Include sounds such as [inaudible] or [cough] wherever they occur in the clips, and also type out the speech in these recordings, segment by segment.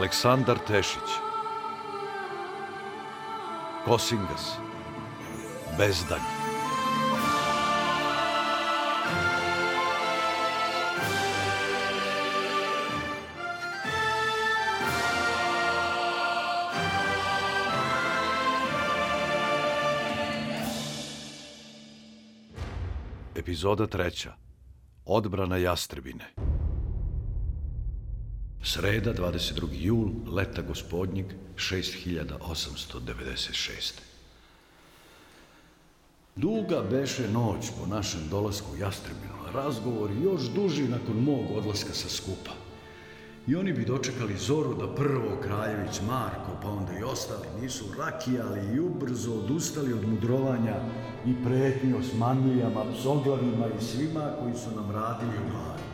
Aleksandar Tešić. Kosingas. Bezdanj. Epizoda treća. Odbrana Jastrebine. Sreda, 22. jul, leta gospodnjeg, 6896. Duga beše noć po našem dolasku u Jastrebinu, a razgovor još duži nakon mog odlaska sa skupa. I oni bi dočekali zoru da prvo Kraljević Marko, pa onda i ostali nisu rakijali i ubrzo odustali od mudrovanja i pretnji osmanlijama, psoglavima i svima koji su nam radili u glavi.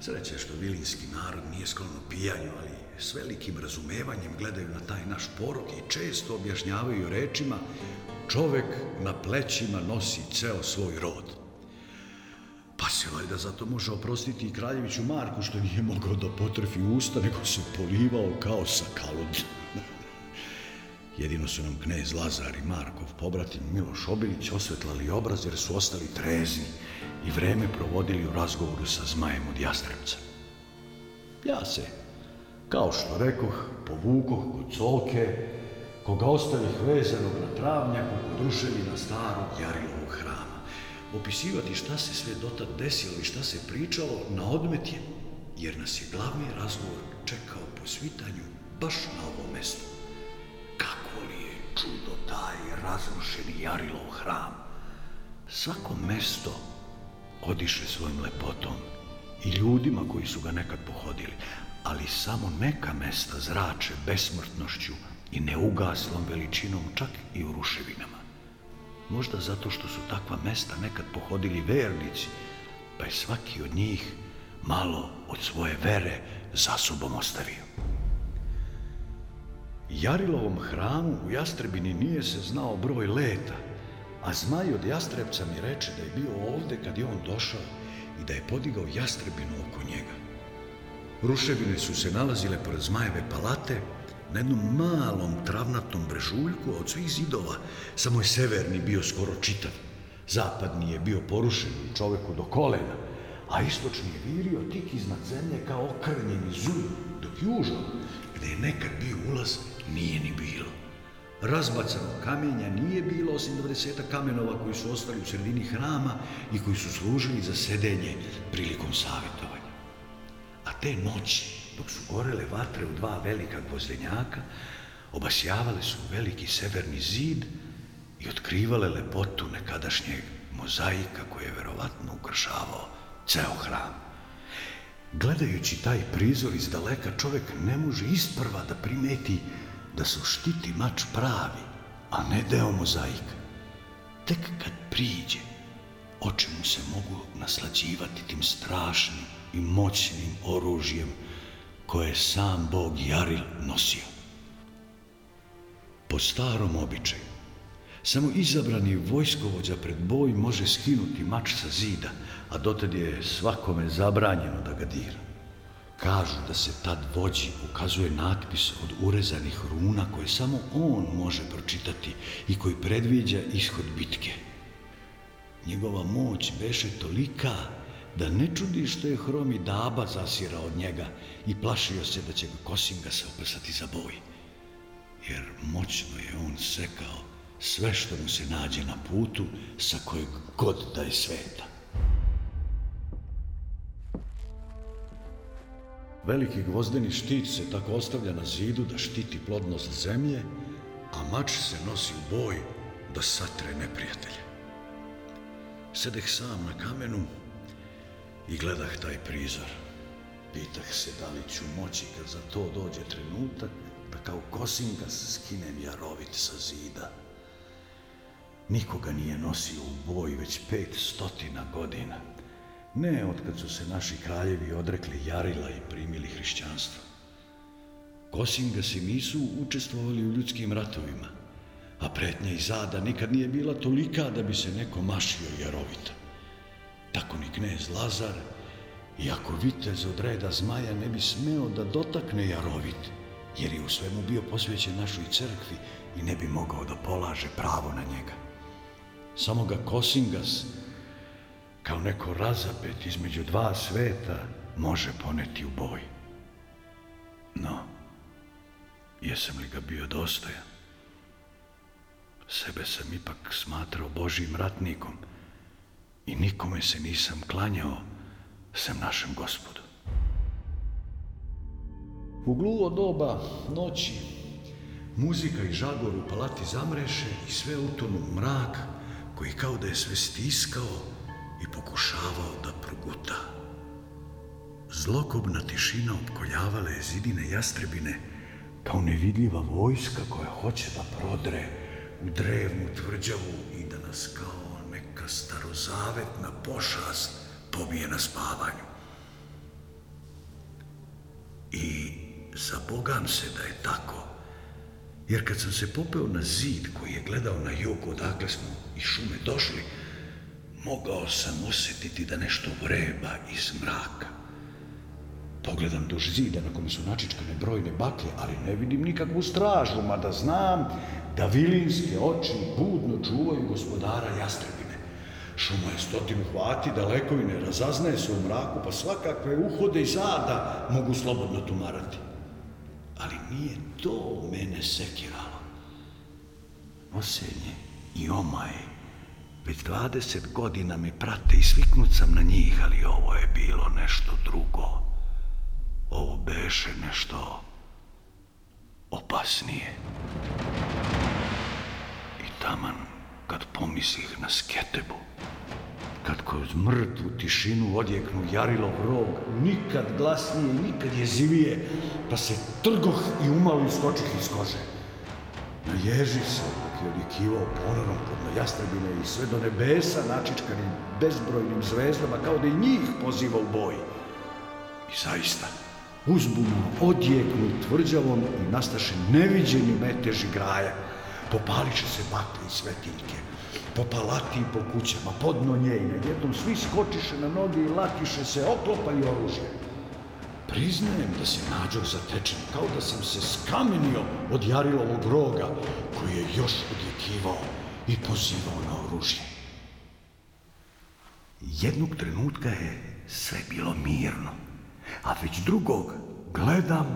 Sreće što vilinski narod nije sklonno pijanju, ali s velikim razumevanjem gledaju na taj naš porok i često objašnjavaju rečima čovek na plećima nosi ceo svoj rod. Pa se valjda zato može oprostiti i kraljeviću Marku što nije mogao da potrfi usta, nego se polivao kao sa sakalod. Jedino su nam knez Lazar i Markov pobratim Miloš Obilić osvetlali obraz jer su ostali trezni i vreme provodili u razgovoru sa zmajem od Jastrebca. Ja se, kao što rekoh, povukoh kod Colke, koga ostavih vezanog na travnjaku kod na starog Jarilovog hrama. Opisivati šta se sve dotad desilo i šta se pričalo na odmet je, jer nas je glavni razgovor čekao po svitanju baš na ovom mestu čudo taj razrušeni Jarilov hram. Svako mesto odiše svojim lepotom i ljudima koji su ga nekad pohodili, ali samo neka mesta zrače besmrtnošću i neugaslom veličinom čak i u ruševinama. Možda zato što su takva mesta nekad pohodili vernici, pa je svaki od njih malo od svoje vere za sobom ostavio. Jarilovom hramu u Jastrebini nije se znao broj leta, a zmaj od Jastrebca mi reče da je bio ovde kad je on došao i da je podigao Jastrebinu oko njega. Ruševine su se nalazile pored zmajeve palate, na jednom malom travnatom brežuljku od svih zidova, samo je severni bio skoro čitav. Zapadni je bio porušen čoveku do kolena, a istočni je virio tik iznad zemlje kao okrnjeni zub, dok južan, gde je nekad bio ulaz, nije ni bilo. Razbacano kamenja nije bilo osim 20 kamenova koji su ostali u sredini hrama i koji su služili za sedenje prilikom savjetovanja. A te noći, dok su gorele vatre u dva velika gvozdenjaka, obasjavale su veliki severni zid i otkrivale lepotu nekadašnjeg mozaika koji je verovatno ukršavao ceo hram. Gledajući taj prizor iz daleka, čovek ne može isprva da primeti da su štiti mač pravi, a ne deo mozaika. Tek kad priđe, oči mu se mogu naslađivati tim strašnim i moćnim oružjem koje je sam Bog Jaril nosio. Po starom običaju, samo izabrani vojskovođa pred boj može skinuti mač sa zida, a dotad je svakome zabranjeno da ga dira. Kažu da se tad vođi ukazuje natpis od urezanih runa koje samo on može pročitati i koji predviđa ishod bitke. Njegova moć beše tolika da ne čudi što je hromi daba zasirao od njega i plašio se da će ga Kosingasa oprsati za boj. Jer moćno je on sekao sve što mu se nađe na putu sa kojeg god da je sveta. Veliki gvozdeni štit se tako ostavlja na zidu da štiti plodnost zemlje, a mač se nosi u boj da satre neprijatelje. Sedeh sam na kamenu i gledah taj prizor. Pitah se da li ću moći kad za to dođe trenutak da kao kosinka skinem jarovit sa zida. Nikoga nije nosio u boj već pet stotina godina. Ne otkad su se naši kraljevi odrekli jarila i primili hrišćanstvo. Kosingasi nisu učestvovali u ljudskim ratovima, a pretnja i zada nikad nije bila tolika da bi se neko mašio jarovita. Tako ni knez Lazar, iako vitez od reda zmaja ne bi smeo da dotakne jarovit, jer je u svemu bio posvećen našoj crkvi i ne bi mogao da polaže pravo na njega. Samo ga Kosingas, kao neko razapet između dva sveta, može poneti u boj. No, jesam li ga bio dostojan? Sebe sam ipak smatrao Božijim ratnikom i nikome se nisam klanjao sem našem gospodu. U gluvo doba noći muzika i žagor u palati zamreše i sve utonu u mrak koji kao da je sve stiskao i pokušavao da proguta. Zlokobna tišina opkoljavala je zidine jastrebine kao pa nevidljiva vojska koja hoće da prodre u drevnu tvrđavu i da nas kao neka starozavetna pošast pobije na spavanju. I zabogam se da je tako, jer kad sam se popeo na zid koji je gledao na jug odakle smo i šume došli, Mogao sam osetiti da nešto vreba iz mraka. Pogledam duž zida na kome su načičkane brojne baklje, ali ne vidim nikakvu stražu, mada znam da vilinske oči budno čuvaju gospodara jastrebine. Šuma je stotinu hvati, daleko i ne razaznaje se u mraku, pa svakakve uhode i zada mogu slobodno tumarati. Ali nije to mene sekiralo. Osenje i omaj Već 20 godina me prate i sviknut sam na njih, ali ovo je bilo nešto drugo. Ovo beše nešto opasnije. I taman kad pomislih na Sketebu, kad kroz mrtvu tišinu odjeknu jarilo rog, nikad glasnije, nikad jezivije, pa se trgoh i umalo iskočih iz kože. Naježi se, je odjekivao poranom pod na jastrebine i sve do nebesa načičkanim bezbrojnim zvezdama, kao da i njih poziva u boj. I zaista, uzbunu odjeknu tvrđavom i nastaše neviđeni metež igraja. Popališe se batle i svetiljke, po palati i po kućama, podno nje jednom svi skočiše na noge i latiše se, oklopaju oružje. Priznajem da se nađo zatečen, kao da sam se skamenio od Jarilovog roga, koji je još odjekivao i pozivao na oružje. Jednog trenutka je sve bilo mirno, a već drugog gledam,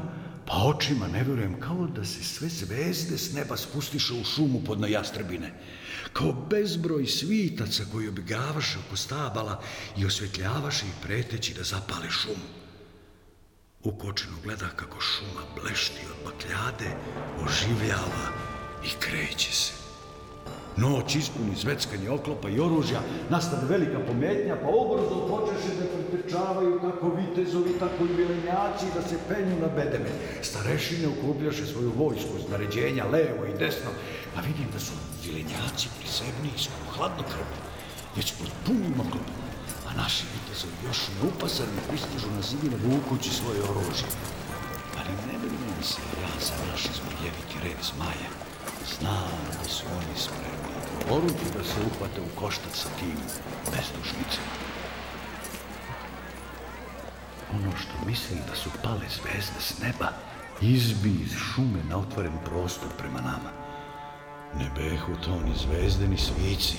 pa očima ne verujem, kao da se sve zvezde s neba spustiše u šumu pod na jastrebine, kao bezbroj svitaca koji obigavaše oko stabala i osvetljavaše i preteći da zapale šumu. U kočinu gleda kako šuma blešti od bakljade, oživljava i kreće se. Noć ispuni zveckanje oklopa i oružja, nastane velika pometnja, pa obrzo počeše da pretrčavaju kako vitezovi, tako i milenjaci da se penju na bedeme. Starešine okupljaše svoju vojsku iz naređenja levo i desno, pa vidim da su milenjaci prisebni i su hladno krvi, već pod punim oklopom a naši vitezovi još ljupasarni pristižu na zidine vukući svoje oružje. Ali ne brinem se ja za naš zmojeviti red zmaja. Znam da su oni spremni oruđu da se uhvate u koštac sa tim bezdušnicima. Ono što mislim da su pale zvezde s neba, izbi iz šume na otvoren prostor prema nama. Ne behu to ni zvezde, ni svici,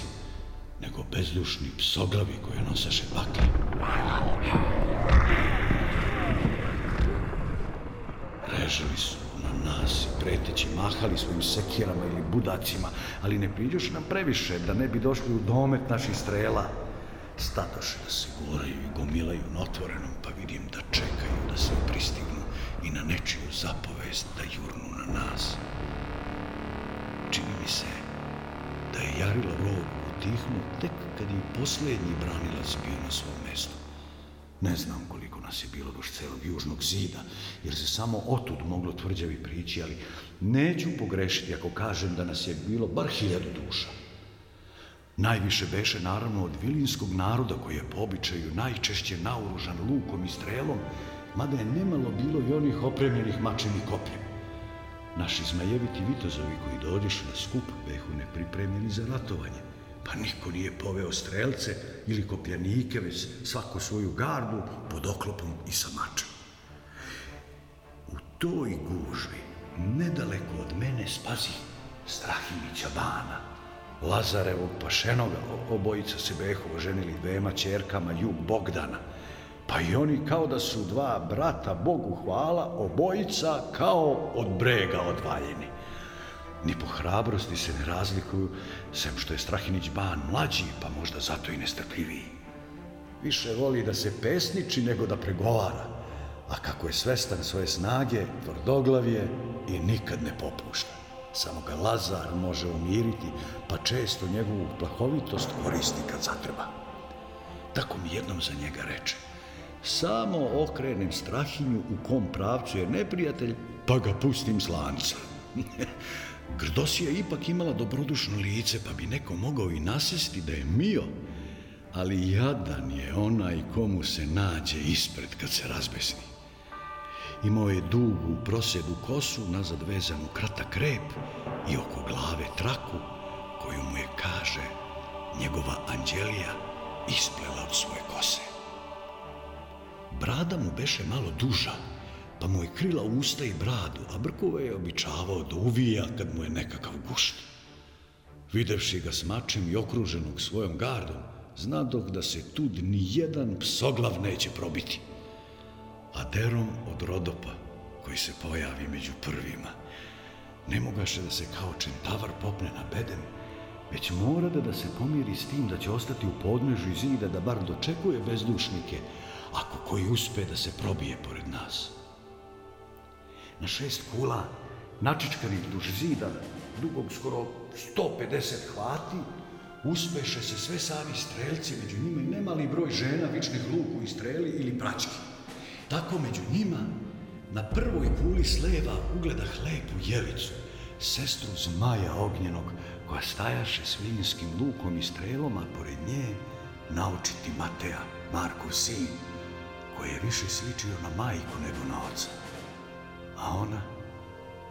nego bezdušni psoglavi koje noseše baklje. Režali su na nas preteći, mahali svojim sekirama ili budacima, ali ne priđoš nam previše da ne bi došli u domet naših strela. Stadoše da se guraju i gomilaju na otvorenom, pa vidim da čekaju da se pristignu i na nečiju zapovest da jurnu na nas. Čini mi se da je Jarilo Rogu utihnu tek kad je poslednji branilac bio na svom mestu. Ne znam koliko nas je bilo doš celog južnog zida, jer se samo otud moglo tvrđavi prići, ali neću pogrešiti ako kažem da nas je bilo bar hiljadu duša. Najviše beše naravno od vilinskog naroda koji je po običaju najčešće naoružan lukom i strelom, mada je nemalo bilo i onih opremljenih mačem i kopljem. Naši zmajeviti vitozovi koji dođeše na skup behu nepripremljeni za ratovanje – Pa niko nije poveo strelce ili kopljanike, već svaku svoju gardu pod oklopom i sa mačem. U toj gužvi, nedaleko od mene, spazi Strahimića Bana, Lazarevog Pašenoga, obojica se Behova ženili dvema čerkama Jug Bogdana, pa i oni kao da su dva brata, Bogu hvala, obojica kao od brega odvaljeni. Ni po hrabrosti se ne razlikuju, sem što je Strahinić ban mlađi, pa možda zato i nestrpljiviji. Više voli da se pesniči nego da pregovara, a kako je svestan svoje snage, tvrdoglav je i nikad ne popušta. Samo ga Lazar može umiriti, pa često njegovu plahovitost koristi kad zatreba. Tako mi jednom za njega reče. Samo okrenem strahinju u kom pravcu je neprijatelj, pa ga pustim slanca. [laughs] Grdosija ipak imala dobrodušno lice, pa bi neko mogao i nasesti da je mio. Ali jadan je onaj komu se nađe ispred kad se razbesni. Imao je dugu, prosedu kosu, nazad vezanu kratak rep i oko glave traku, koju mu je, kaže, njegova anđelija isplela od svoje kose. Brada mu beše malo duža, pa mu je krila usta i bradu, a brkove je običavao da uvija kad da mu je nekakav gušt. Videvši ga s mačem i okruženog svojom gardom, zna dok da se tud ni jedan psoglav neće probiti. A derom od rodopa, koji se pojavi među prvima, ne mogaše da se kao čentavar popne na bedem, već morade da, da se pomiri s tim da će ostati u podnežu i zida da bar dočekuje bezdušnike, ako koji uspe da se probije pored nas.' na šest kula, načičkanih duž zida, dugog skoro 150 hvati, uspeše se sve sami strelci, među njima i nemali broj žena vičnih luku i streli ili praćki. Tako među njima na prvoj kuli sleva ugleda hlepu jelicu, sestru zmaja ognjenog, koja stajaše svinjskim lukom i strelom, a pored nje naučiti Mateja, Marku sin, koji je više sličio na majku nego na oca a ona,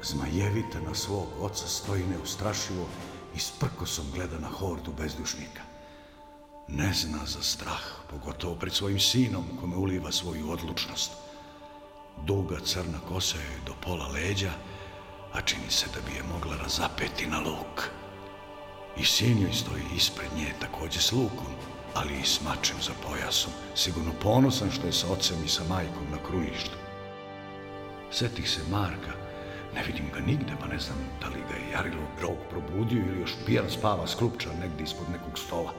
zmajevita na svog oca, stoji neustrašivo i s prkosom gleda na hordu bezdušnika. Ne zna za strah, pogotovo pred svojim sinom, kome uliva svoju odlučnost. Duga crna kosa je do pola leđa, a čini se da bi je mogla razapeti na luk. I sin joj stoji ispred nje, takođe s lukom, ali i s mačem za pojasom, sigurno ponosan što je sa ocem i sa majkom na kruništu. Setih se Marka, ne vidim ga nigde, pa ne znam da li ga je Jarilo Grov probudio ili još pijan spava skrupča negde ispod nekog stola.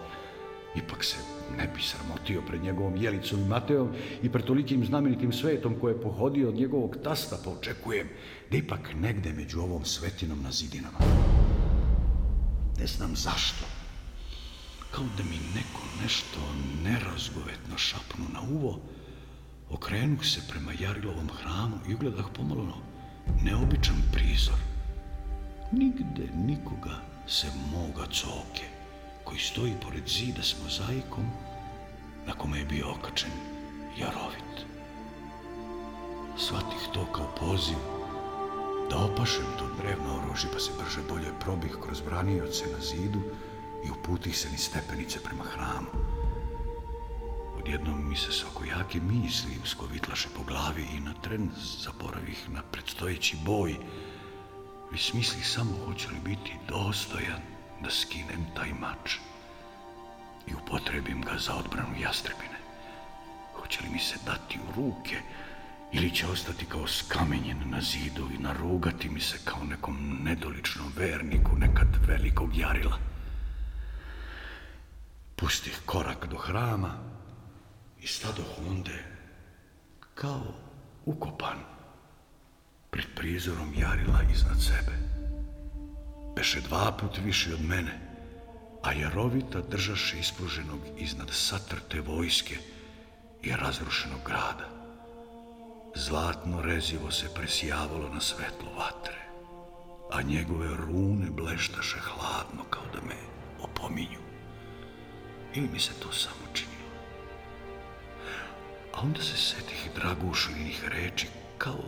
Ipak se ne bi sramotio pred njegovom Jelicom i Mateom i pred tolikim znamenitim svetom koje je pohodio od njegovog tasta, pa očekujem da ipak negde među ovom svetinom na zidinama. Ne znam zašto, kao da mi neko nešto nerazgovetno šapnu na uvo, Okrenuh se prema Jarilovom hramu i ugledah pomalo na neobičan prizor. Nigde nikoga se moga coke, koji stoji pored zida s mozaikom na kome je bio okačen jarovit. Svatih to kao poziv da opašem to drevno oružje pa se brže bolje probih kroz branioce na zidu i uputih se ni stepenice prema hramu. Odjednom mi se svakojake misli uskovitlaše po glavi i na tren zaboravih na predstojeći boj. Već smisli samo hoće li biti dostojan da skinem taj mač i upotrebim ga za odbranu jastrebine. Hoće li mi se dati u ruke ili će ostati kao skamenjen na zidu i narugati mi se kao nekom nedoličnom verniku nekad velikog jarila. Pustih korak do hrama, i stadoh onde kao ukopan pred prizorom Jarila iznad sebe. Beše dva put viši od mene, a Jarovita držaše ispruženog iznad satrte vojske i razrušenog grada. Zlatno rezivo se presijavalo na svetlo vatre, a njegove rune bleštaše hladno kao da me opominju. Ili mi se to samo čini? A onda se setih Dragušinih reči kao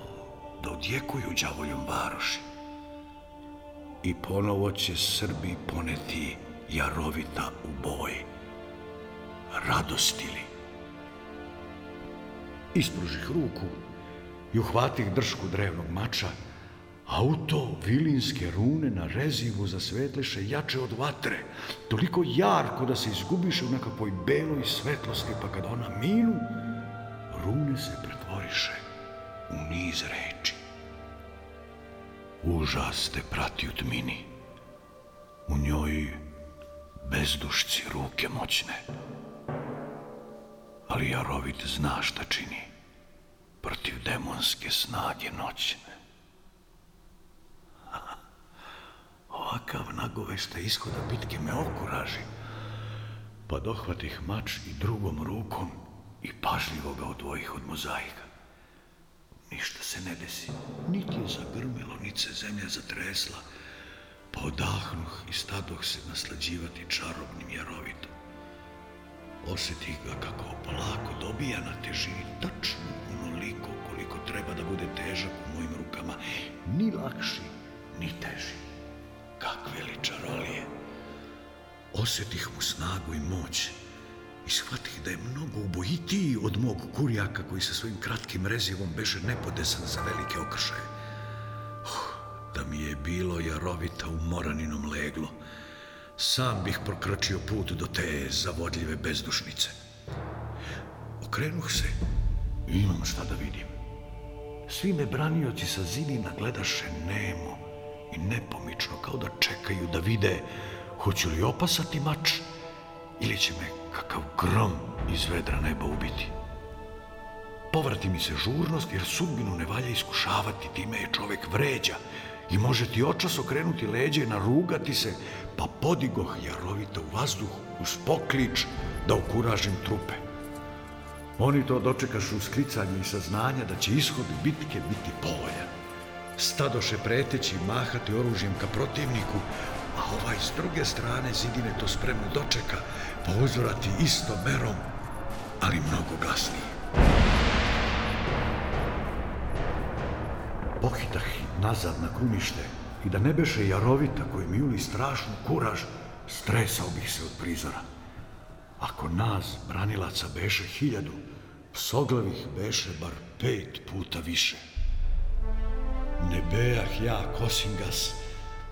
da odjekuju đavoljom varoši. I ponovo će Srbi poneti jarovita u boj. Radostili. Ispružih ruku i uhvatih dršku drevnog mača, a u to vilinske rune na rezivu zasvetleše jače od vatre, toliko jarko da se izgubiše u nekakvoj beloj svetlosti, pa kad ona minu, rune se pretvoriše u niz reči. Užas te prati u tmini, u njoj bezdušci ruke moćne. Ali Jarovit zna šta čini, protiv demonske snage noćne. [laughs] Ovakav nagovešta ishoda bitke me okuraži, pa dohvatih mač i drugom rukom – i pažljivo ga odvojih od mozaika. Ništa se ne desi, niti je zagrmilo, niti se zemlja zatresla, pa odahnuh i stadoh se naslađivati čarobnim jarovitom. Osetih ga kako polako dobija na težini, tačno onoliko koliko treba da bude težak u mojim rukama, ni lakši, ni teži. Kakve li čarolije! Osetih mu snagu i moć, i shvatih da je mnogo ubojitiji od mog kurjaka koji sa svojim kratkim rezivom beže nepodesan za velike okršaje. Oh, da mi je bilo jarovita u moraninom leglo, sam bih prokračio put do te zavodljive bezdušnice. Okrenuh se i imam šta da vidim. Svi me branioci sa zidina gledaše nemo i nepomično kao da čekaju da vide hoću li opasati mač ili će me kakav grom iz vedra neba ubiti. Povrati mi se žurnost, jer sudbinu ne valja iskušavati, time je čovek vređa i može ti očas okrenuti leđe i narugati se, pa podigoh jarovita u vazduh uz poklič da okuražim trupe. Oni to dočekaš u skricanju i saznanja da će ishod bitke biti povoljan. Stadoše preteći mahati oružjem ka protivniku, a ovaj s druge strane zidine to spremno dočeka, pozorati uzvrati istom merom, ali mnogo glasnije. Pohitah nazad na krumište i da ne beše jarovita koji mi juli strašnu kuraž, stresao bih se od prizora. Ako nas, branilaca, beše hiljadu, psoglavih beše bar pet puta više. Ne bejah ja, Kosingas,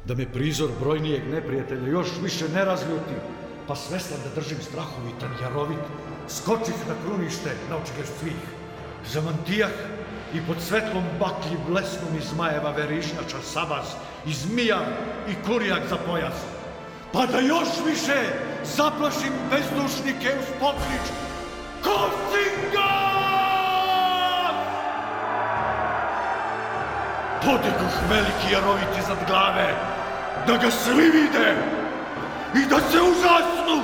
da me prizor brojnijeg neprijatelja još više ne razljuti, pa svestan da držim strahovitan, jarovit, skočih na krunište na očigeš svih. Zamantijah i pod svetlom baklji blesnom iz majeva verišnača sabaz, i zmija i kurijak za pojas. Pa da još više zaplašim bezdušnike uz poklič Kosinga! Podikoh veliki jaroviti zad glave, da ga svi vide! i da se užasnu!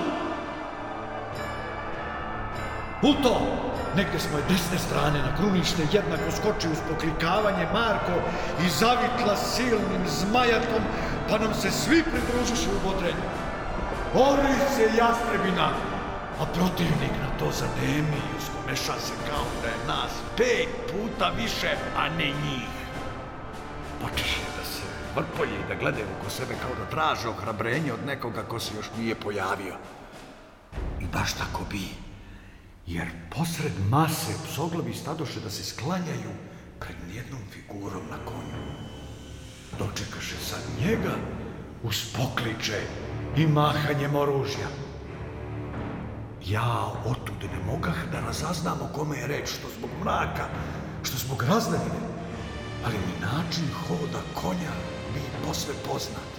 Uto, negde s moje desne strane na krunište jednako skoči uz poklikavanje Marko i zavitla silnim zmajatom, pa nam se svi pridružiše u bodrenju. Ori se jastrebina, a protivnik na to zanemi i uskomeša se kao da je nas pet puta više, a ne njih. Počeš vrpolje i da gledaju oko sebe kao da traže ohrabrenje od nekoga ko se još nije pojavio. I baš tako bi, jer posred mase psoglavi stadoše da se sklanjaju pred nijednom figurom na konju. Dočekaše za njega uz pokliče i mahanjem oružja. Ja otude ne mogah da razaznam o kome je reč, što zbog mraka, što zbog razdanine, ali mi način hoda konja posve poznat.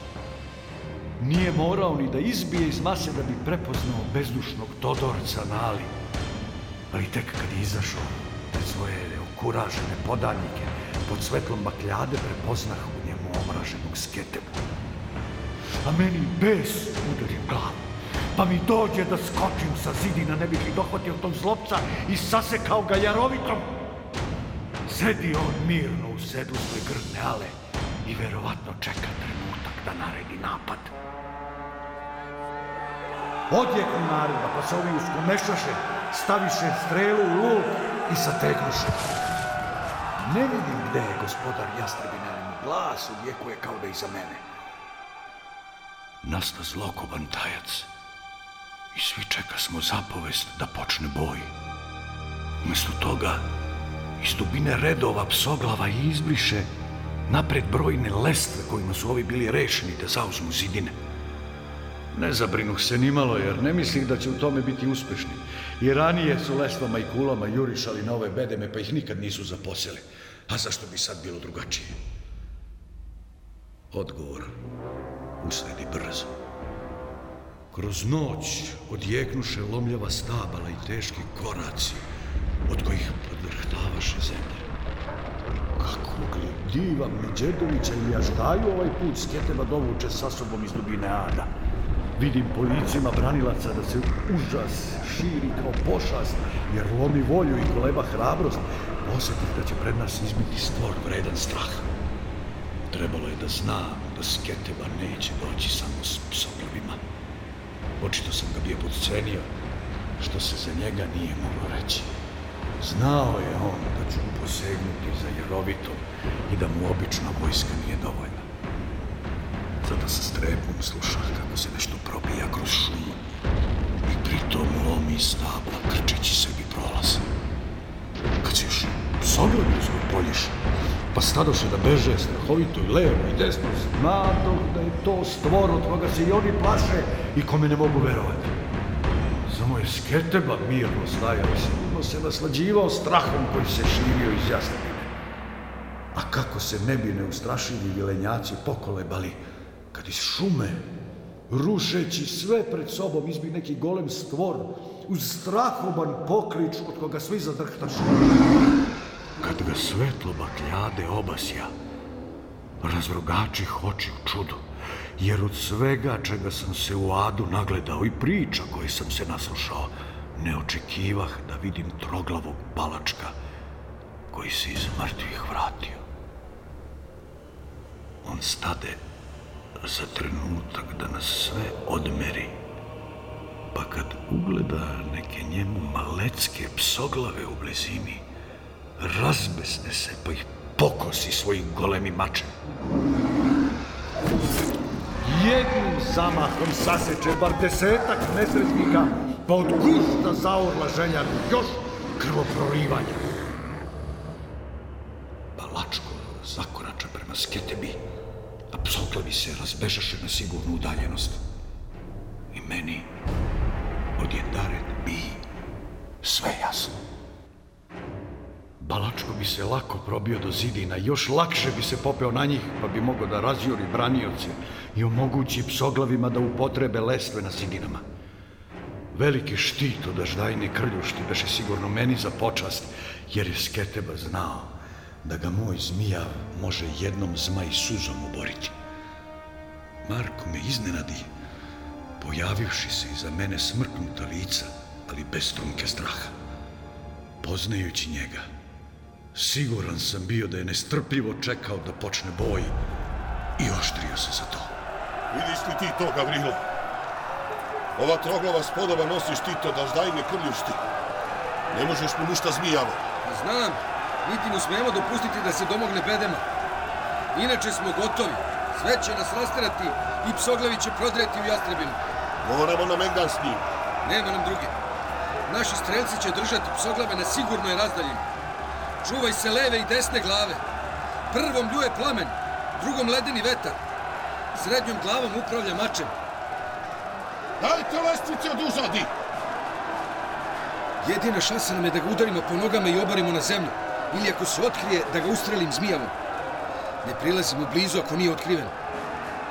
Nije morao ni da izbije iz mase da bi prepoznao bezdušnog Todorca Nali. Ali tek kad je izašao, te svoje okuražene podanike pod svetlom bakljade prepoznah u njemu omraženog sketebu. A meni bes udari glavu. Pa mi dođe da skočim sa zidina, ne bih li dohvatio tog zlopca i sasekao ga jarovitom. Sedi on mirno u sedu svoje grdne ale, i verovatno čeka trenutak da naredi napad. Odjeknu naredba, pa se ovi uskomešaše, staviše strelu u luk i sategnuše. Ne vidim gde je gospodar Jastrebina, ali mu glas odjekuje kao da iza mene. Nasta zlokoban tajac i svi čeka smo zapovest da počne boj. Umesto toga, iz dubine redova psoglava izbriše napred brojne lestve kojima su ovi bili rešeni da zauzmu zidine. Ne zabrinuh se nimalo, jer ne mislih da će u tome biti uspešni. I ranije su lestvama i kulama jurišali na ove bedeme, pa ih nikad nisu zaposeli. A zašto bi sad bilo drugačije? Odgovor usledi brzo. Kroz noć odjeknuše lomljava stabala i teški koraci, od kojih podvrhtavaše zemlja. Kakvog je diva Međedovića i Jaždaju ovaj put Sketeba dovuče sa sobom iz dubine ada. Vidim po licima branilaca da se užas širi kao pošast, jer lomi volju i koleba hrabrost. Osetih da će pred nas izbiti stvor vredan strah. Trebalo je da znam da Sketeba neće doći samo s psoglavima. Očito sam ga bio podcenio, što se za njega nije moglo reći. Znao je on da ću posegnuti za Jerovitom i da mu obična vojska nije dovoljna. Zato sa strepom slušah kako se nešto probija kroz šumu i pritom lomi stabla krčeći sebi prolaze. Kad se još sobrali uz polješa, pa stadoše da beže strahovito i levo i desno, znadoh da je to stvor od koga se i oni plaše i kome ne mogu verovati. Samo je sketeba mirno stajao se u potpuno se naslađivao strahom koji se širio iz jasnine. A kako se ne bi ne ustrašili vilenjaci pokolebali, kad iz šume, rušeći sve pred sobom, izbi neki golem stvor, uz strahoban poklič od koga svi zadrhtašu. Kad ga svetlo bakljade obasja, razrogači hoči u čudu, jer od svega čega sam se u adu nagledao i priča koje sam se naslušao, ne očekivah da vidim troglavog palačka koji se iz mrtvih vratio. On stade za trenutak da nas sve odmeri, pa kad ugleda neke njemu malecke psoglave u blizini, razbesne se pa ih pokosi svojim golemi mačem. Jednim zamahom saseče bar desetak nesretnika pa od gušta zaorla želja još krvoprolivanja. Palačko zakorača prema sketebi, a psoklavi se razbežaše na sigurnu udaljenost. I meni odjedaren bi sve jasno. Balačko bi se lako probio do zidina, još lakše bi se popeo na njih, pa bi mogao da razjuri branioce i omogući psoglavima da upotrebe lestve na zidinama. Veliki štit od Aždajne krljušti beše sigurno meni za počast, jer je Sketeba znao da ga moj zmijav može jednom zmaj suzom uboriti. Marko me iznenadi, pojavivši se iza mene smrknuta lica, ali bez trunke straha. Poznajući njega, siguran sam bio da je nestrpljivo čekao da počne boj i oštrio se za to. Vidiš li ti to, Gavrilo? Ova troglava spodoba nosi štito da zdaj ne krljuš ti. Ne možeš mu ništa zmijavo. Znam, niti mu smemo dopustiti da se domogne bedema. Inače smo gotovi. Sve će nas rasterati i psoglavi će prodreti u jastrebinu. Moramo na Megdan s njim. Nema nam druge. Naši strelci će držati psoglave na sigurnoj razdaljini. Čuvaj se leve i desne glave. Prvom ljuje plamen, drugom ledeni vetar. Srednjom glavom upravlja mačem. Dajte lestvice od uzadi! Jedina šansa nam je da ga udarimo po nogama i obarimo na zemlju. Ili ako se otkrije, da ga ustrelim zmijavom. Ne prilazim mu blizu ako nije otkriven.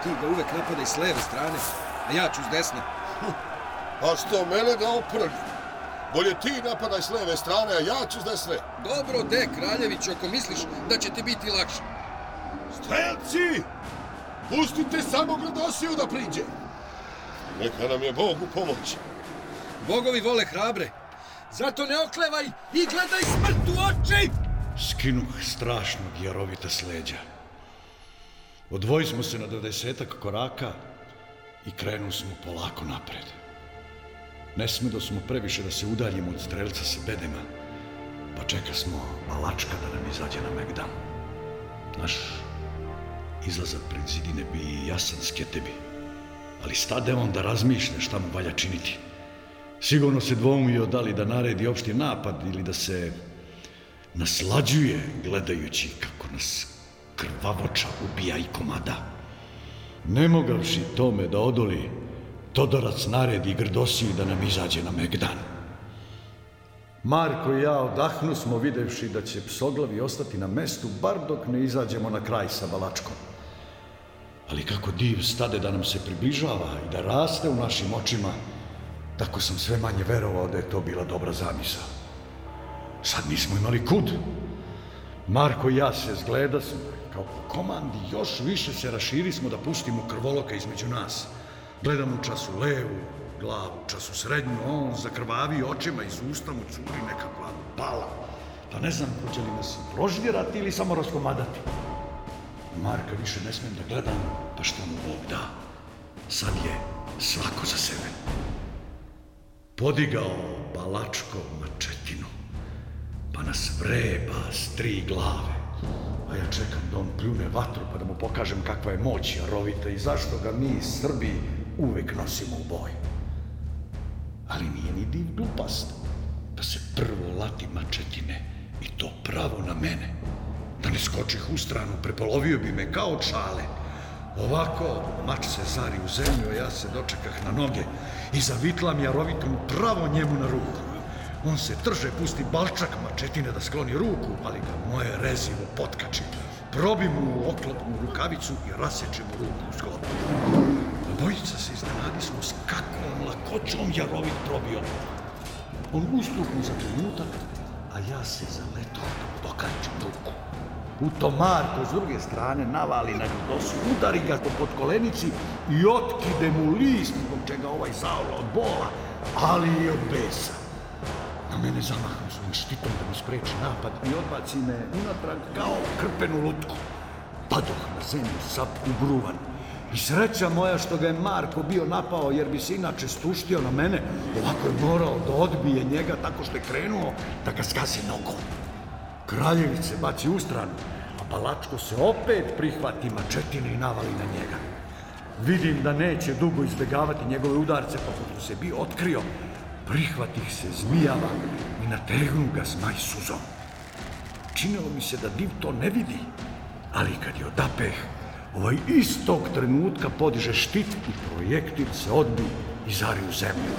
Ti ga uvek napadaj s leve strane, a ja ću s desne. [laughs] A pa što mene da oprvi? Bolje ti napadaj s leve strane, a ja ću s desne. Dobro, de, Kraljević, ako misliš da će ti biti lakše. Strelci! Pustite samo Gradosiju da priđe! Neka nam je Bog u pomoći. Bogovi vole hrabre. Zato ne oklevaj i gledaj smrt u oči! Skinuh strašnog jarovita sleđa. Odvojili smo se na dvadesetak koraka i krenu smo polako napred. Ne smedo da smo previše da se udaljimo od strelca sa bedema, pa čeka smo malačka da nam izađe na Megdan. Naš izlazak pred zidine bi jasan sketebi. ketebi ali stade da on da razmišlja šta mu valja činiti. Sigurno se dvoumio da li da naredi opšti napad ili da se naslađuje gledajući kako nas krvavoča ubija i komada. Nemogavši tome da odoli, Todorac naredi Grdosiji da nam izađe na Megdan. Marko i ja odahnu smo videvši da će psoglavi ostati na mestu bar dok ne izađemo na kraj sa Balačkom. Ali kako div stade da nam se približava i da raste u našim očima, tako sam sve manje verovao da je to bila dobra zamisa. Sad nismo imali kud. Marko i ja se zgleda smo, kao po komandi, još više se raširi smo da pustimo krvoloka između nas. Gledam u času levu, glavu, času srednju, on zakrvavi očima, iz usta mu curi nekakva bala. Pa ne znam, hoće li nas proždirati ili samo raskomadati. Marka više ne smem da gledam, pa šta mu Bog da. Sad je svako za sebe. Podigao balačko mačetinu, pa nas vreba s tri glave. A ja čekam da on pljune vatru pa da mu pokažem kakva je moć jarovita i zašto ga mi, Srbi, uvek nosimo u boj. Ali nije ni div glupast da se prvo lati mačetine i to pravo na mene. Da ne skočih u stranu, prepolovio bi me kao čale. Ovako, mač se zari u zemlju, a ja se dočekah na noge i zavitlam jarovitom pravo njemu na ruku. On se trže, pusti balčak mačetine da skloni ruku, ali ga moje rezivo potkači. Probi mu oklopnu rukavicu i raseče mu ruku u sklopu. Obojica se iznenadi smo s kakvom lakoćom jarovit probio. On ustupu za trenutak, a ja se zaletom dokačem ruku. Marko s druge strane navali na Dosu, udari ga pod kolenici i otkide mu list zbog čega ovaj zaola od bola, ali i od besa. Na mene zamahnu svojim štitom da mi spreči napad i odbaci me unatrag kao krpenu lutku. Padoh na zemlju sap ubruvan. I sreća moja što ga je Marko bio napao jer bi se inače stuštio na mene. Ovako je morao da odbije njega tako što je krenuo da ga skazi nogom. Kraljević se baci u stranu, a Palačko se opet prihvati mačetine i navali na njega. Vidim da neće dugo izbegavati njegove udarce, pa mu se bi otkrio. prihvatih se zmijava i nategnu ga s majsuzom. Činilo mi se da div to ne vidi, ali kad je odapeh, ovaj istog trenutka podiže štit i projektil se odbi i zari u zemlju.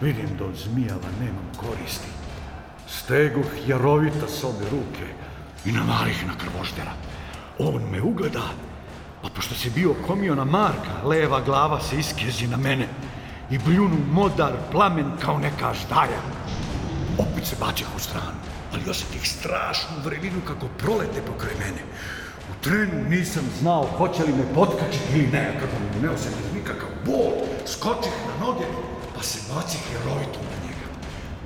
Vidim da od zmijava nemam koristi. Stegoh jarovita s obe ruke i namarih na krvoždera. On me ugleda, pa pošto se bio komio na Marka, leva glava se iskezi na mene i bljunu modar plamen kao neka ždaja. Opet se bačeh u stranu, ali osetih strašnu vrelinu kako prolete pokraj mene. U trenu nisam znao hoće li me potkačiti ili ne, kako mi ne osetih nikakav bol, skočih na noge, pa se bacih jerovitom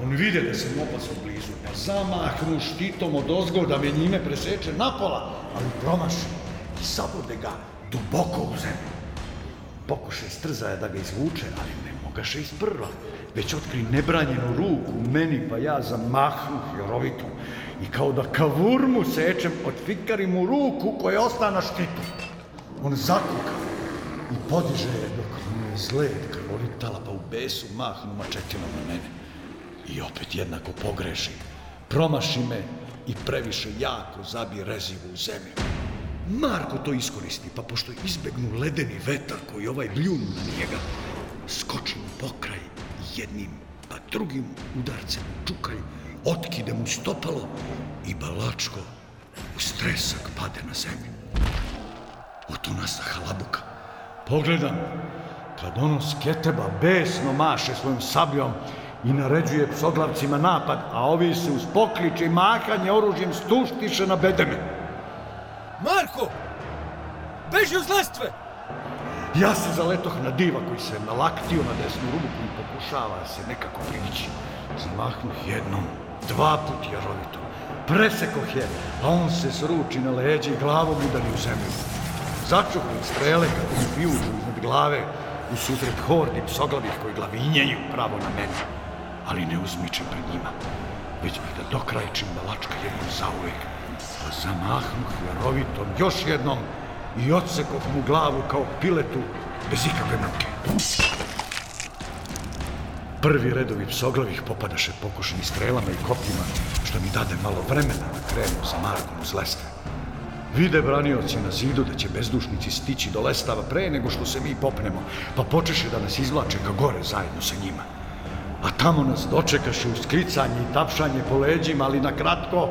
On vide da sam opasno blizu, pa zamahnu štitom od ozgo da me njime preseče napola, ali promaši i sabode ga duboko u zemlju. Pokušaj strzaja da ga izvuče, ali ne mogaše iz prva, već otkri nebranjenu ruku meni, pa ja zamahnu hjerovitu i kao da kavurmu sečem, otfikarim mu ruku koja osta na štitu. On zakuka i podiže je dok mu je zled krvoli talapa u besu mahnu mačetinom na mene i opet jednako pogreši. Promaši me i previše jako zabi rezivu u zemlju. Marko to iskoristi, pa pošto izbegnu ledeni vetar koji ovaj bljun na njega, skoči mu pokraj jednim pa drugim udarcem čukalj, otkide mu stopalo i balačko u stresak pade na zemlju. Oto nasta halabuka. Pogledam, kad ono sketeba besno maše svojim sabljom, i naređuje psoglavcima napad, a ovi se uz pokliče i mahanje oružjem stuštiše na bedeme. Marko! Beži uz lestve! Ja se zaletoh na diva koji se nalaktio na desnu ruku i pokušava da se nekako prići. Zamahnuh jednom, dva put jarovito. Presekoh je, a on se sruči na leđe i glavom udari u zemlju. Začuh od strele kako mi pijuđu iznad glave u sutret hordi psoglavih koji glavinjaju pravo na mene ali ne uzmiče pred njima, već bih da dokrajčim balačka jednom zauvek. Pa zamahnuh jarovitom još jednom i odsekoh mu glavu kao piletu bez ikakve muke. Prvi redovi psoglavih popadaše pokušeni strelama i kopljima, što mi dade malo vremena da krenu za Markom uz lestve. Vide branioci na zidu da će bezdušnici stići do lestava pre nego što se mi popnemo, pa počeše da nas izvlače ka gore zajedno sa njima a tamo nas dočekaše uskricanje i tapšanje po leđima, ali na kratko,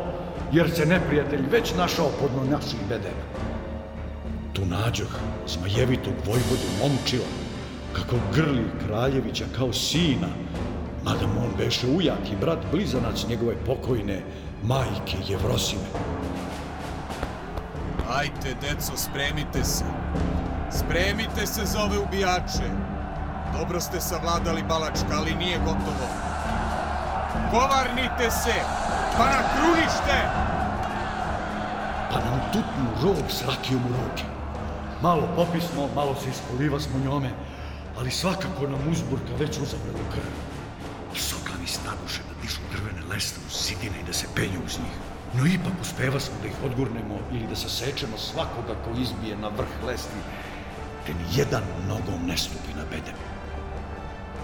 jer se neprijatelj već našao podno naših bedeva. Tu nađoh zmajevitog vojvodu momčila, kako grli kraljevića kao sina, mada mu on beše ujak i brat blizanac njegove pokojne majke Jevrosime. Ajte, deco, spremite se. Spremite se za ove ubijače. Dobro ste savladali Balačka, ali nije gotovo. Povarnite se, pa na krunište! Pa nam tutnu rob srakio mu ruke. Malo popismo, malo se ispoliva smo njome, ali svakako nam uzburka već uzabrala krv. Soka mi staduše da dišu drvene lesne uz zidine i da se penju uz njih. No ipak uspeva smo da ih odgurnemo ili da sečemo svakoga ko izbije na vrh lesni, te ni jedan nogom ne stupi na bedem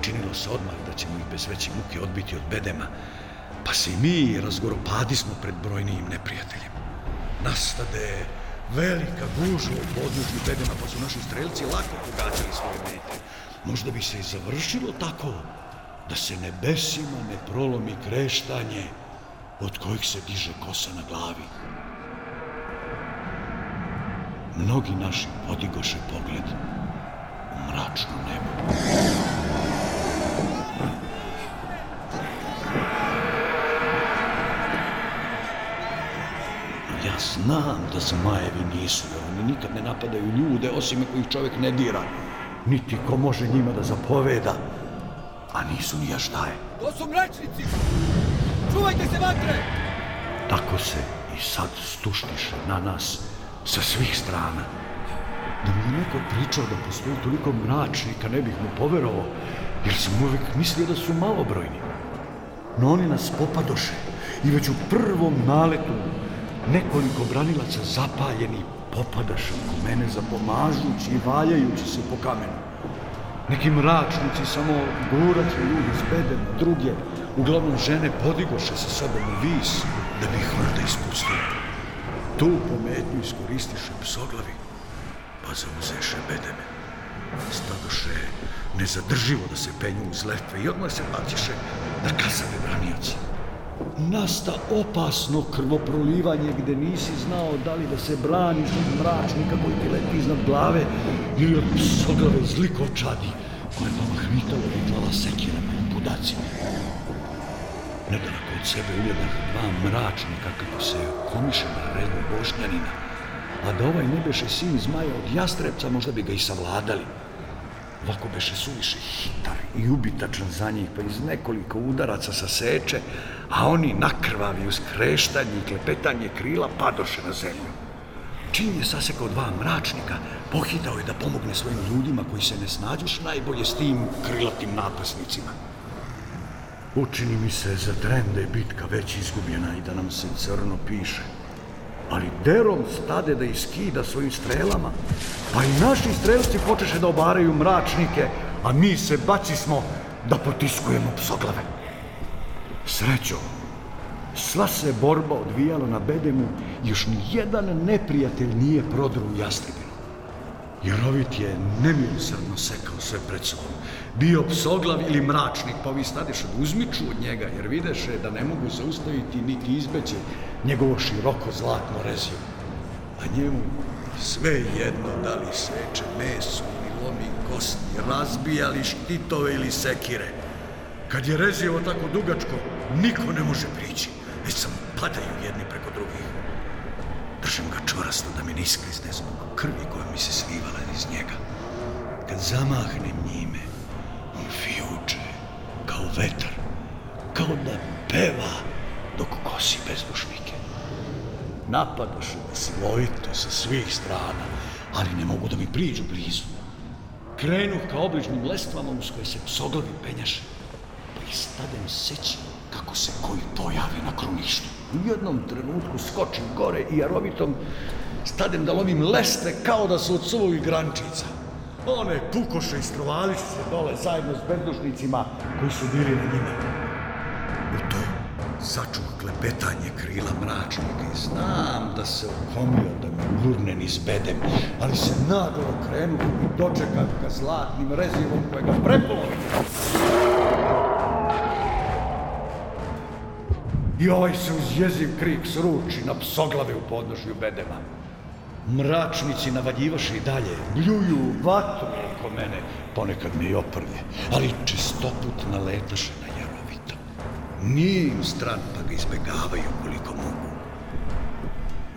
činilo se odmah da ćemo ih bez veće muke odbiti od bedema, pa se i mi razgoropadi pred brojnijim neprijateljem. Nastade velika gužva u podnožju bedema, pa su naši strelci lako pogađali svoje mete. Možda bi se i završilo tako da se nebesima ne prolomi kreštanje od kojih se diže kosa na glavi. Mnogi naši podigoše pogled u mračno nebo. Znam da zmajevi nisu, jer oni nikad ne napadaju ljude, osim ako ih čovjek ne dira. Niti ko može njima da zapoveda. A nisu ni ja šta To su mračnici! Čuvajte se vatre! Tako se i sad stušniše na nas sa svih strana. Da mi neko pričao da postoji toliko mračnika, ne bih mu poverovao, jer sam uvek mislio da su malobrojni. No oni nas popadoše i već u prvom naletu Nekoliko branilaca zapaljeni popadaše oko mene zapomažući i valjajući se po kamenu. Neki mračnici samo gurače ljudi iz bedema, druge, uglavnom žene, podigoše se sobom u vis da bi ih onda Tu pometnju iskoristiše psoglavi, pa zauzeše bedeme. Stadoše nezadrživo da se penju uz letve i odmah se baciše na kasave branioci nasta opasno krvoprolivanje gde nisi znao da li da se braniš od mračnika koji ti leti iznad glave ili od psograve zlikovčadi koje je pomahnitala i glava sekirama i budacima. Nedaleko od sebe ujedah dva mračnika kako se komiše na redu bošnjanina, a da ovaj ne beše sin zmaja od jastrepca možda bi ga i savladali. Vlako beše suviše hitar i ubitačan za njih, pa iz nekoliko udaraca sa seče, a oni nakrvavi uz kreštanje i klepetanje krila padoše na zemlju. Čim je sasekao dva mračnika, pohitao je da pomogne svojim ljudima koji se ne snađuš najbolje s tim krilatim napasnicima. Učini mi se za tren da je bitka već izgubljena i da nam se crno piše ali derom stade da iskida svojim strelama. Pa i naši strelci počeše da obaraju mračnike, a mi se baci smo da potiskujemo psoglave. Srećo, sva se borba odvijala na bedemu, još ni jedan neprijatelj nije prodro u jastrebinu. Jerovit je nemilosrdno sekao sve pred sobom bio psoglav ili mračnik, pa ovi stadeše da uzmiču od njega, jer videše da ne mogu zaustaviti niti izbeći njegovo široko zlatno rezio. A njemu sve jedno da li seče meso ili lomi kosti, razbija li štitove ili sekire. Kad je rezio tako dugačko, niko ne može prići, već samo padaju jedni preko drugih. Držim ga čvrsto da mi ne isklizne zbog krvi koja mi se svivala iz njega. Kad zamahnem njih, vetar, kao da peva dok kosi bezdušnike. Napadašu me slojito sa svih strana, ali ne mogu da mi priđu blizu. Krenuh ka obližnim lestvama uz koje se psoglavi penjaše, pa istadem seći kako se koji pojavi na kruništu. U jednom trenutku skočim gore i jarovitom stadem da lovim lestve kao da su od suvog grančica. One pukoše i strovališe se dole zajedno s berdušnicima koji su bili na njima. U to začuh klepetanje krila mračnika i znam da se okomio da me gurne niz bedem, ali se naglo krenuo i da dočekam ga zlatnim rezivom koje ga prepolovi. I ovaj se uz jeziv krik sruči na psoglave u podnožju bedema. Mračnici navaljivaše i dalje, bljuju vatru oko mene, ponekad me i oprlje, ali čestoput naletaše na jarovita. Nije im stran, pa ga izbegavaju koliko mogu.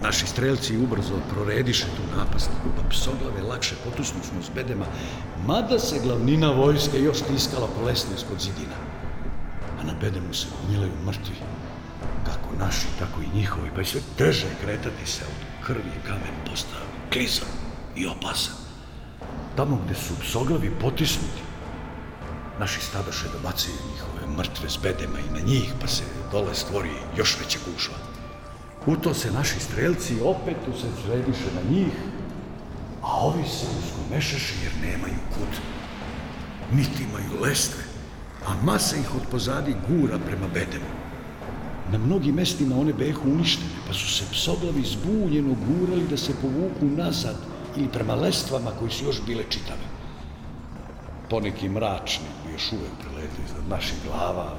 Naši strelci ubrzo prorediše tu napast, pa psoglave lakše potusnu smo s bedema, mada se glavnina vojske još stiskala po lesne ispod zidina. A na bedemu se gomilaju mrtvi, kako naši, tako i njihovi, pa i sve teže kretati se krvi kamen postao klizav i opasan. Tamo gde su psoglavi potisnuti, naši stadoše da bacaju njihove mrtve s bedema i na njih, pa se dole stvori još veća gužva. U to se naši strelci opet usredsrediše na njih, a ovi se uzgomešaše jer nemaju kud. Niti imaju lestve, a masa ih od pozadi gura prema bedemu. Na mnogim mestima one behu uništene, pa su se psoglavi zbunjeno gurali da se povuku nazad ili prema lestvama koji su još bile čitave. Poneki mračni koji još uvek preleti iznad naših glava,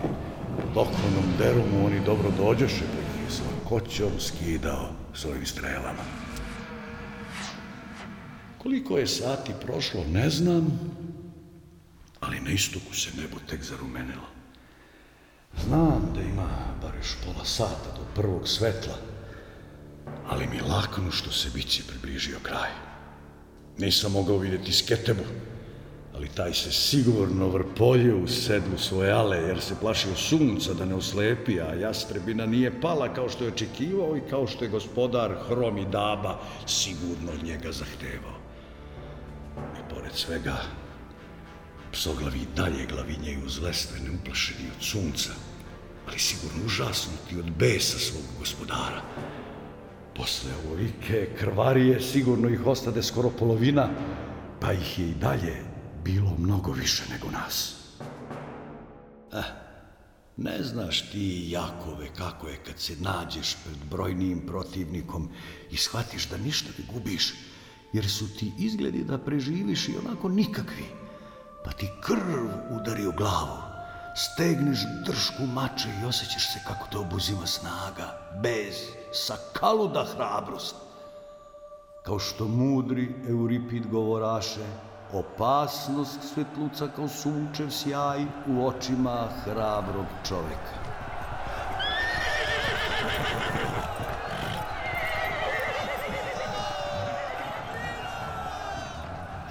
ali doklonom derumu oni dobro dođoše, pa ih je svakoćom skidao s ovim strelama. Koliko je sati prošlo, ne znam, ali na istoku se nebo tek zarumenilo. Znam da ima bareš pola sata do prvog svetla, ali mi lakno što se bici približio kraj. Nisam mogao videti sketebu, ali taj se sigurno vrpolje u sedlu svoje ale, jer se plašio sunca da ne oslepi, a jastrebina nije pala kao što je očekivao i kao što je gospodar Hrom i Daba sigurno od njega zahtevao. I pored svega, Psoglavi dalje glavinjaju zlestvene, uplašeni od sunca, ali sigurno užasnuti od besa svog gospodara. Posle ovolike krvarije sigurno ih ostade skoro polovina, pa ih je i dalje bilo mnogo više nego nas. Eh, ne znaš ti, Jakove, kako je kad se nađeš pred brojnim protivnikom i shvatiš da ništa ne gubiš, jer su ti izgledi da preživiš i onako nikakvi pa ti krv udari u glavu. Stegneš dršku mače i osjećaš se kako te obuzima snaga, bez, sa kaluda hrabrost. Kao što mudri Euripid govoraše, opasnost svetluca kao sunčev sjaj u očima hrabrog čoveka.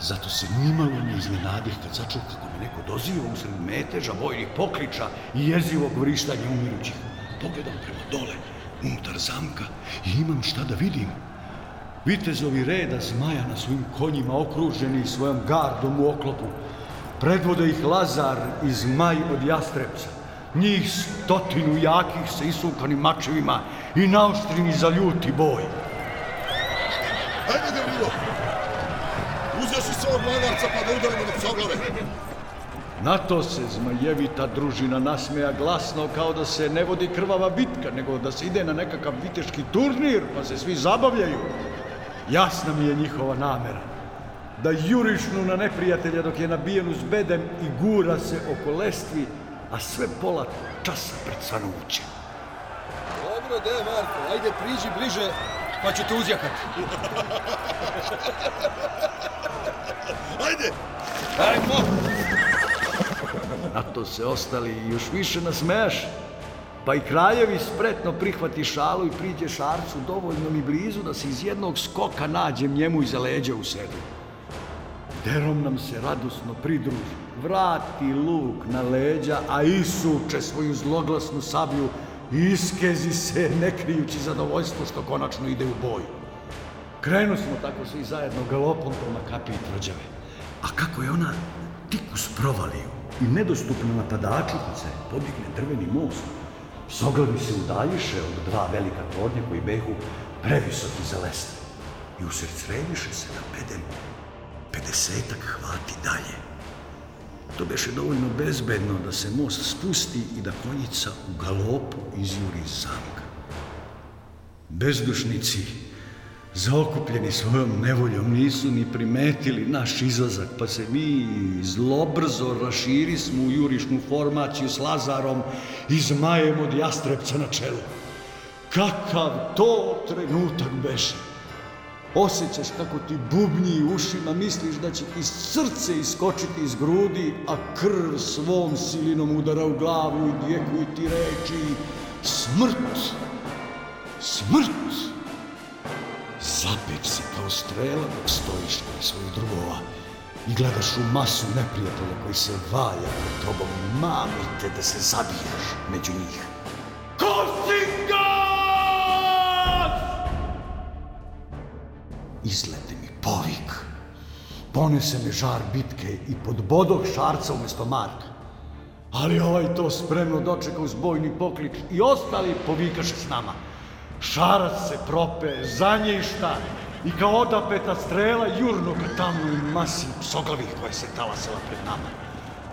Zato se nimalo ne iznenadih kad začuo kako me neko doziva usred meteža, bojnih pokliča i jezivog vrištanja umirućih. Pogledam prema dole, unutar zamka i imam šta da vidim. Vitezovi reda zmaja na svojim konjima okruženi svojom gardom u oklopu. Predvode ih Lazar i zmaj od jastrepca. Njih stotinu jakih sa isukanim mačevima i naoštrini za ljuti boj. Ajde, da glavarca pa da udarimo na psoglave. Na to se zmajevita družina nasmeja glasno kao da se ne vodi krvava bitka, nego da se ide na nekakav viteški turnir pa se svi zabavljaju. Jasna mi je njihova namera. Da jurišnu na neprijatelja dok je nabijen uz bedem i gura se oko lestvi, a sve pola časa pred sanućem. Dobro, de, Marko, ajde priđi bliže, pa ću te uzjahati. Ajde! Ajmo! Na to se ostali još više nasmeješ. Pa i kraljevi spretno prihvati šalu i priđe šarcu dovoljno mi blizu da se iz jednog skoka nađem njemu iza leđa u sedu. Derom nam se radosno pridruži. Vrati luk na leđa, a isuče svoju zloglasnu sablju Iskezi se, ne krijući zadovoljstvo što konačno ide u boju. Krenu smo tako svi zajedno galopom prema kapiji tvrđave. A kako je ona tikus provalio i nedostupno napadaču kad se podigne drveni most, Sogledi se udaljiše od dva velika tornja koji behu previsoki za lestve. I usred središe se na da pedem pedesetak hvati dalje. To beše dovoljno bezbedno da se most spusti i da konjica u galopu izjuri iz zamka. Bezdušnici, zaokupljeni svojom nevoljom, nisu ni primetili naš izlazak, pa se mi zlobrzo raširi smo u jurišnu formaciju s Lazarom i zmajem od jastrepca na čelu. Kakav to trenutak beše! Osjećaš kako ti bubnji ušima, misliš da će ti srce iskočiti iz grudi, a krv svom silinom udara u glavu i djekuju ti reči smrt, smrt. Zapet se kao strela dok stojiš na svojih drugova i gledaš u masu neprijatelja koji se valja pred tobom i te da se zabiješ među njih. izlede mi povik. Ponese me žar bitke i pod bodog šarca umesto Marka. Ali ovaj to spremno dočekao zbojni poklik i ostali povikaše s nama. Šarac se prope, za nje i šta, i kao odapeta strela jurno ka tamnoj masi psoglavih koja se talasala pred nama.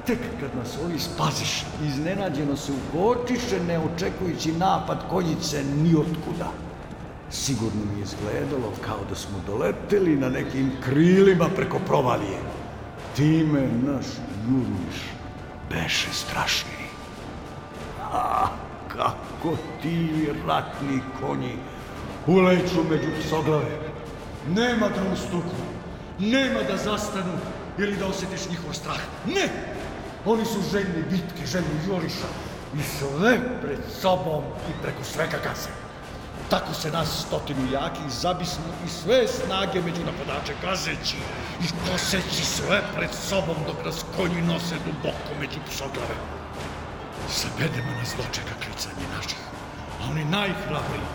Tek kad nas ovi spaziš, iznenađeno se ugočiše neočekujući napad konjice ni otkuda. Sigurno mi je izgledalo kao da smo doleteli na nekim krilima preko provalije. Time naš jurniš beše strašni. A kako ti ratni konji uleću među psoglave. Nema da ustuknu, nema da zastanu ili da osjetiš njihov strah. Ne! Oni su željni bitke, željni juriša i sve pred sobom i preko svega gaze. Tako se nas stotinu jakih zabismo i sve snage među napadače gazeći i koseći sve pred sobom dok nas konji nose duboko među psoglave. Zabedemo nas dočeka klicanje naših, a oni najhrabriji,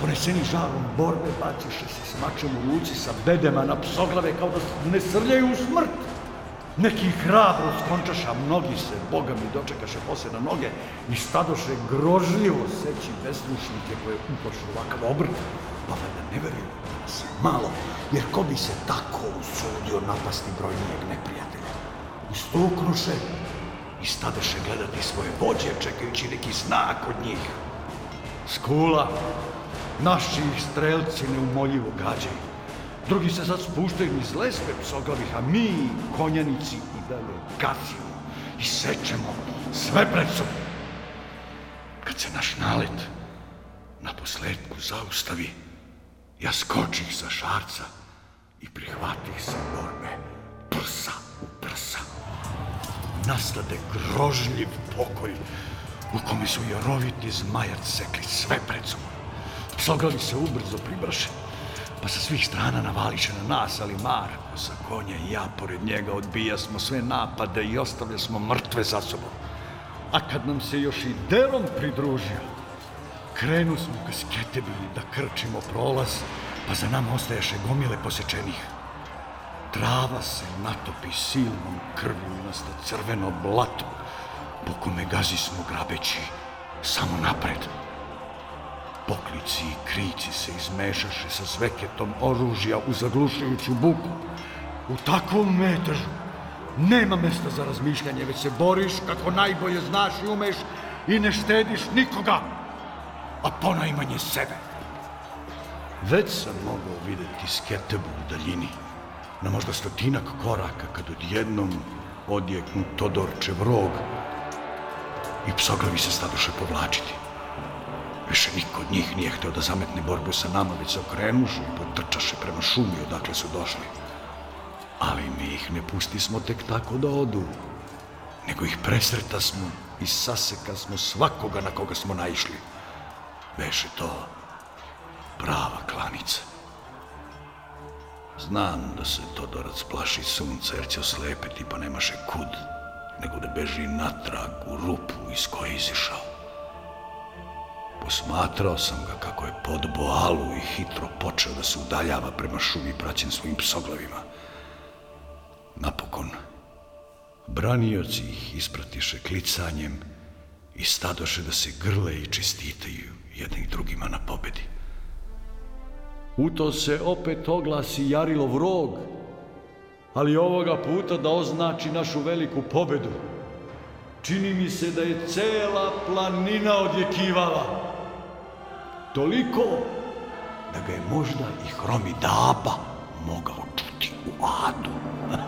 poneseni žarom borbe, baciše se s mačem u ruci sa bedema na psoglave kao da ne srljaju u smrt neki hrabro skončaša, mnogi se, Boga mi, dočekaše pose na noge i stadoše grožljivo seći beslušnike koje upošu ovakav obrt, pa valjda ne veruju da nas malo, jer ko bi se tako usudio napasti brojnijeg neprijatelja. Ustuknuše i stadeše gledati svoje vođe, čekajući neki znak od njih. Skula, naši strelci neumoljivo gađaju drugi se sad spuštaju iz lesbe psoglavih, a mi, konjanici i dalje gazimo i sečemo sve pred sobom. Kad se naš nalet na posledku zaustavi, ja skočih sa šarca i prihvatih se borbe prsa u prsa. Nastade grožljiv pokolj u kome su jaroviti zmajac sekli sve pred sobom. Psoglavi se ubrzo pribraše pa sa svih strana navališe na nas, ali Mar, sa konja i ja pored njega odbija smo sve napade i ostavlja smo mrtve za sobom. A kad nam se još i Delon pridružio, krenu smo ka sketebili da krčimo prolaz, pa za nama ostaješe gomile posečenih. Trava se natopi silnom krvlju i nasta crveno blato, po kome gazi smo grabeći, samo napred. Udarci i krici se izmešaše sa zveketom oružja u zaglušujuću buku. U takvom metežu nema mesta za razmišljanje, već se boriš kako najbolje znaš i umeš i ne štediš nikoga, a ponajmanje sebe. Već sam mogao videti sketebu u daljini, na možda stotinak koraka kad odjednom odjeknu Todorčev rog i psoglavi se stadoše povlačiti. Više niko od njih nije hteo da zametne borbu sa nama, već se okrenuše i potrčaše prema šumi odakle su došli. Ali mi ih ne pusti smo tek tako da odu, nego ih presreta smo i saseka smo svakoga na koga smo naišli. Beše to prava klanica. Znam da se Todorac plaši sunca jer će oslepiti pa nemaše kud, nego da beži natrag u rupu iz koje izišao. Posmatrao sam ga kako je pod boalu i hitro počeo da se udaljava prema šumi praćen svojim psoglavima. Napokon, branioci ih ispratiše klicanjem i stadoše da se grle i čistitaju jednih drugima na pobedi. U to se opet oglasi Jarilov rog, ali ovoga puta da označi našu veliku pobedu. Čini mi se da je cela planina odjekivala. Toliko da ga je možda i hromi daba mogao čuti u adu. [laughs]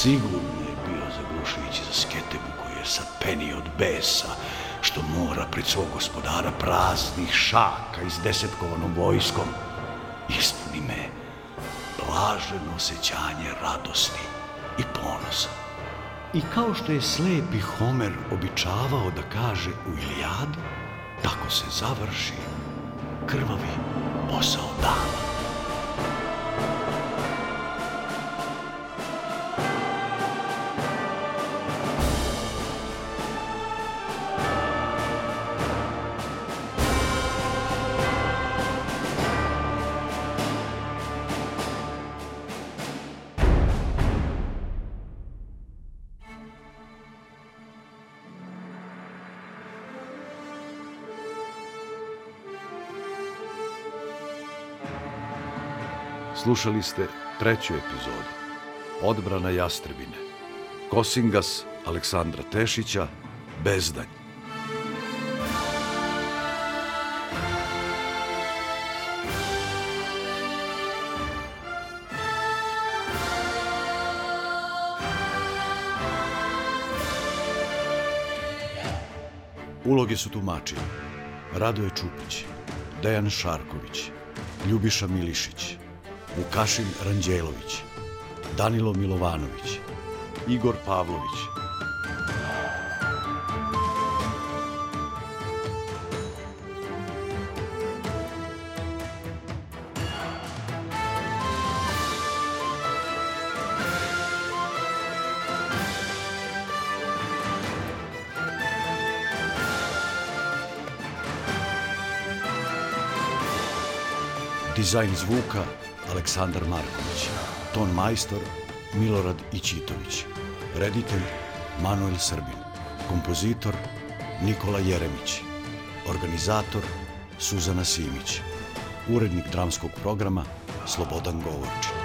Sigurno je bio zaglušujući za sketebu koji je sad penio od besa, što mora pred svog gospodara praznih šaka iz izdesetkovanom vojskom. Ispuni me blaženo osjećanje radosti i ponosa. I kao što je slepi Homer običavao da kaže u Ilijadu, Tako se završi krvavi posao dana. Slušali ste treću epizodu Odbrana Jastrebine Kosingas Aleksandra Tešića Bezdanj Uloge su tumačili Radoje Čupić, Dejan Šarković, Ljubiša Milišić, Vukašin Ranđelović, Danilo Milovanović, Igor Pavlović. Dizajn zvuka Aleksandar Marković, ton majstor Milorad Ićitović, reditelj Manuel Srbin, kompozitor Nikola Jeremić, organizator Suzana Simić, urednik dramskog programa Slobodan Govorčić.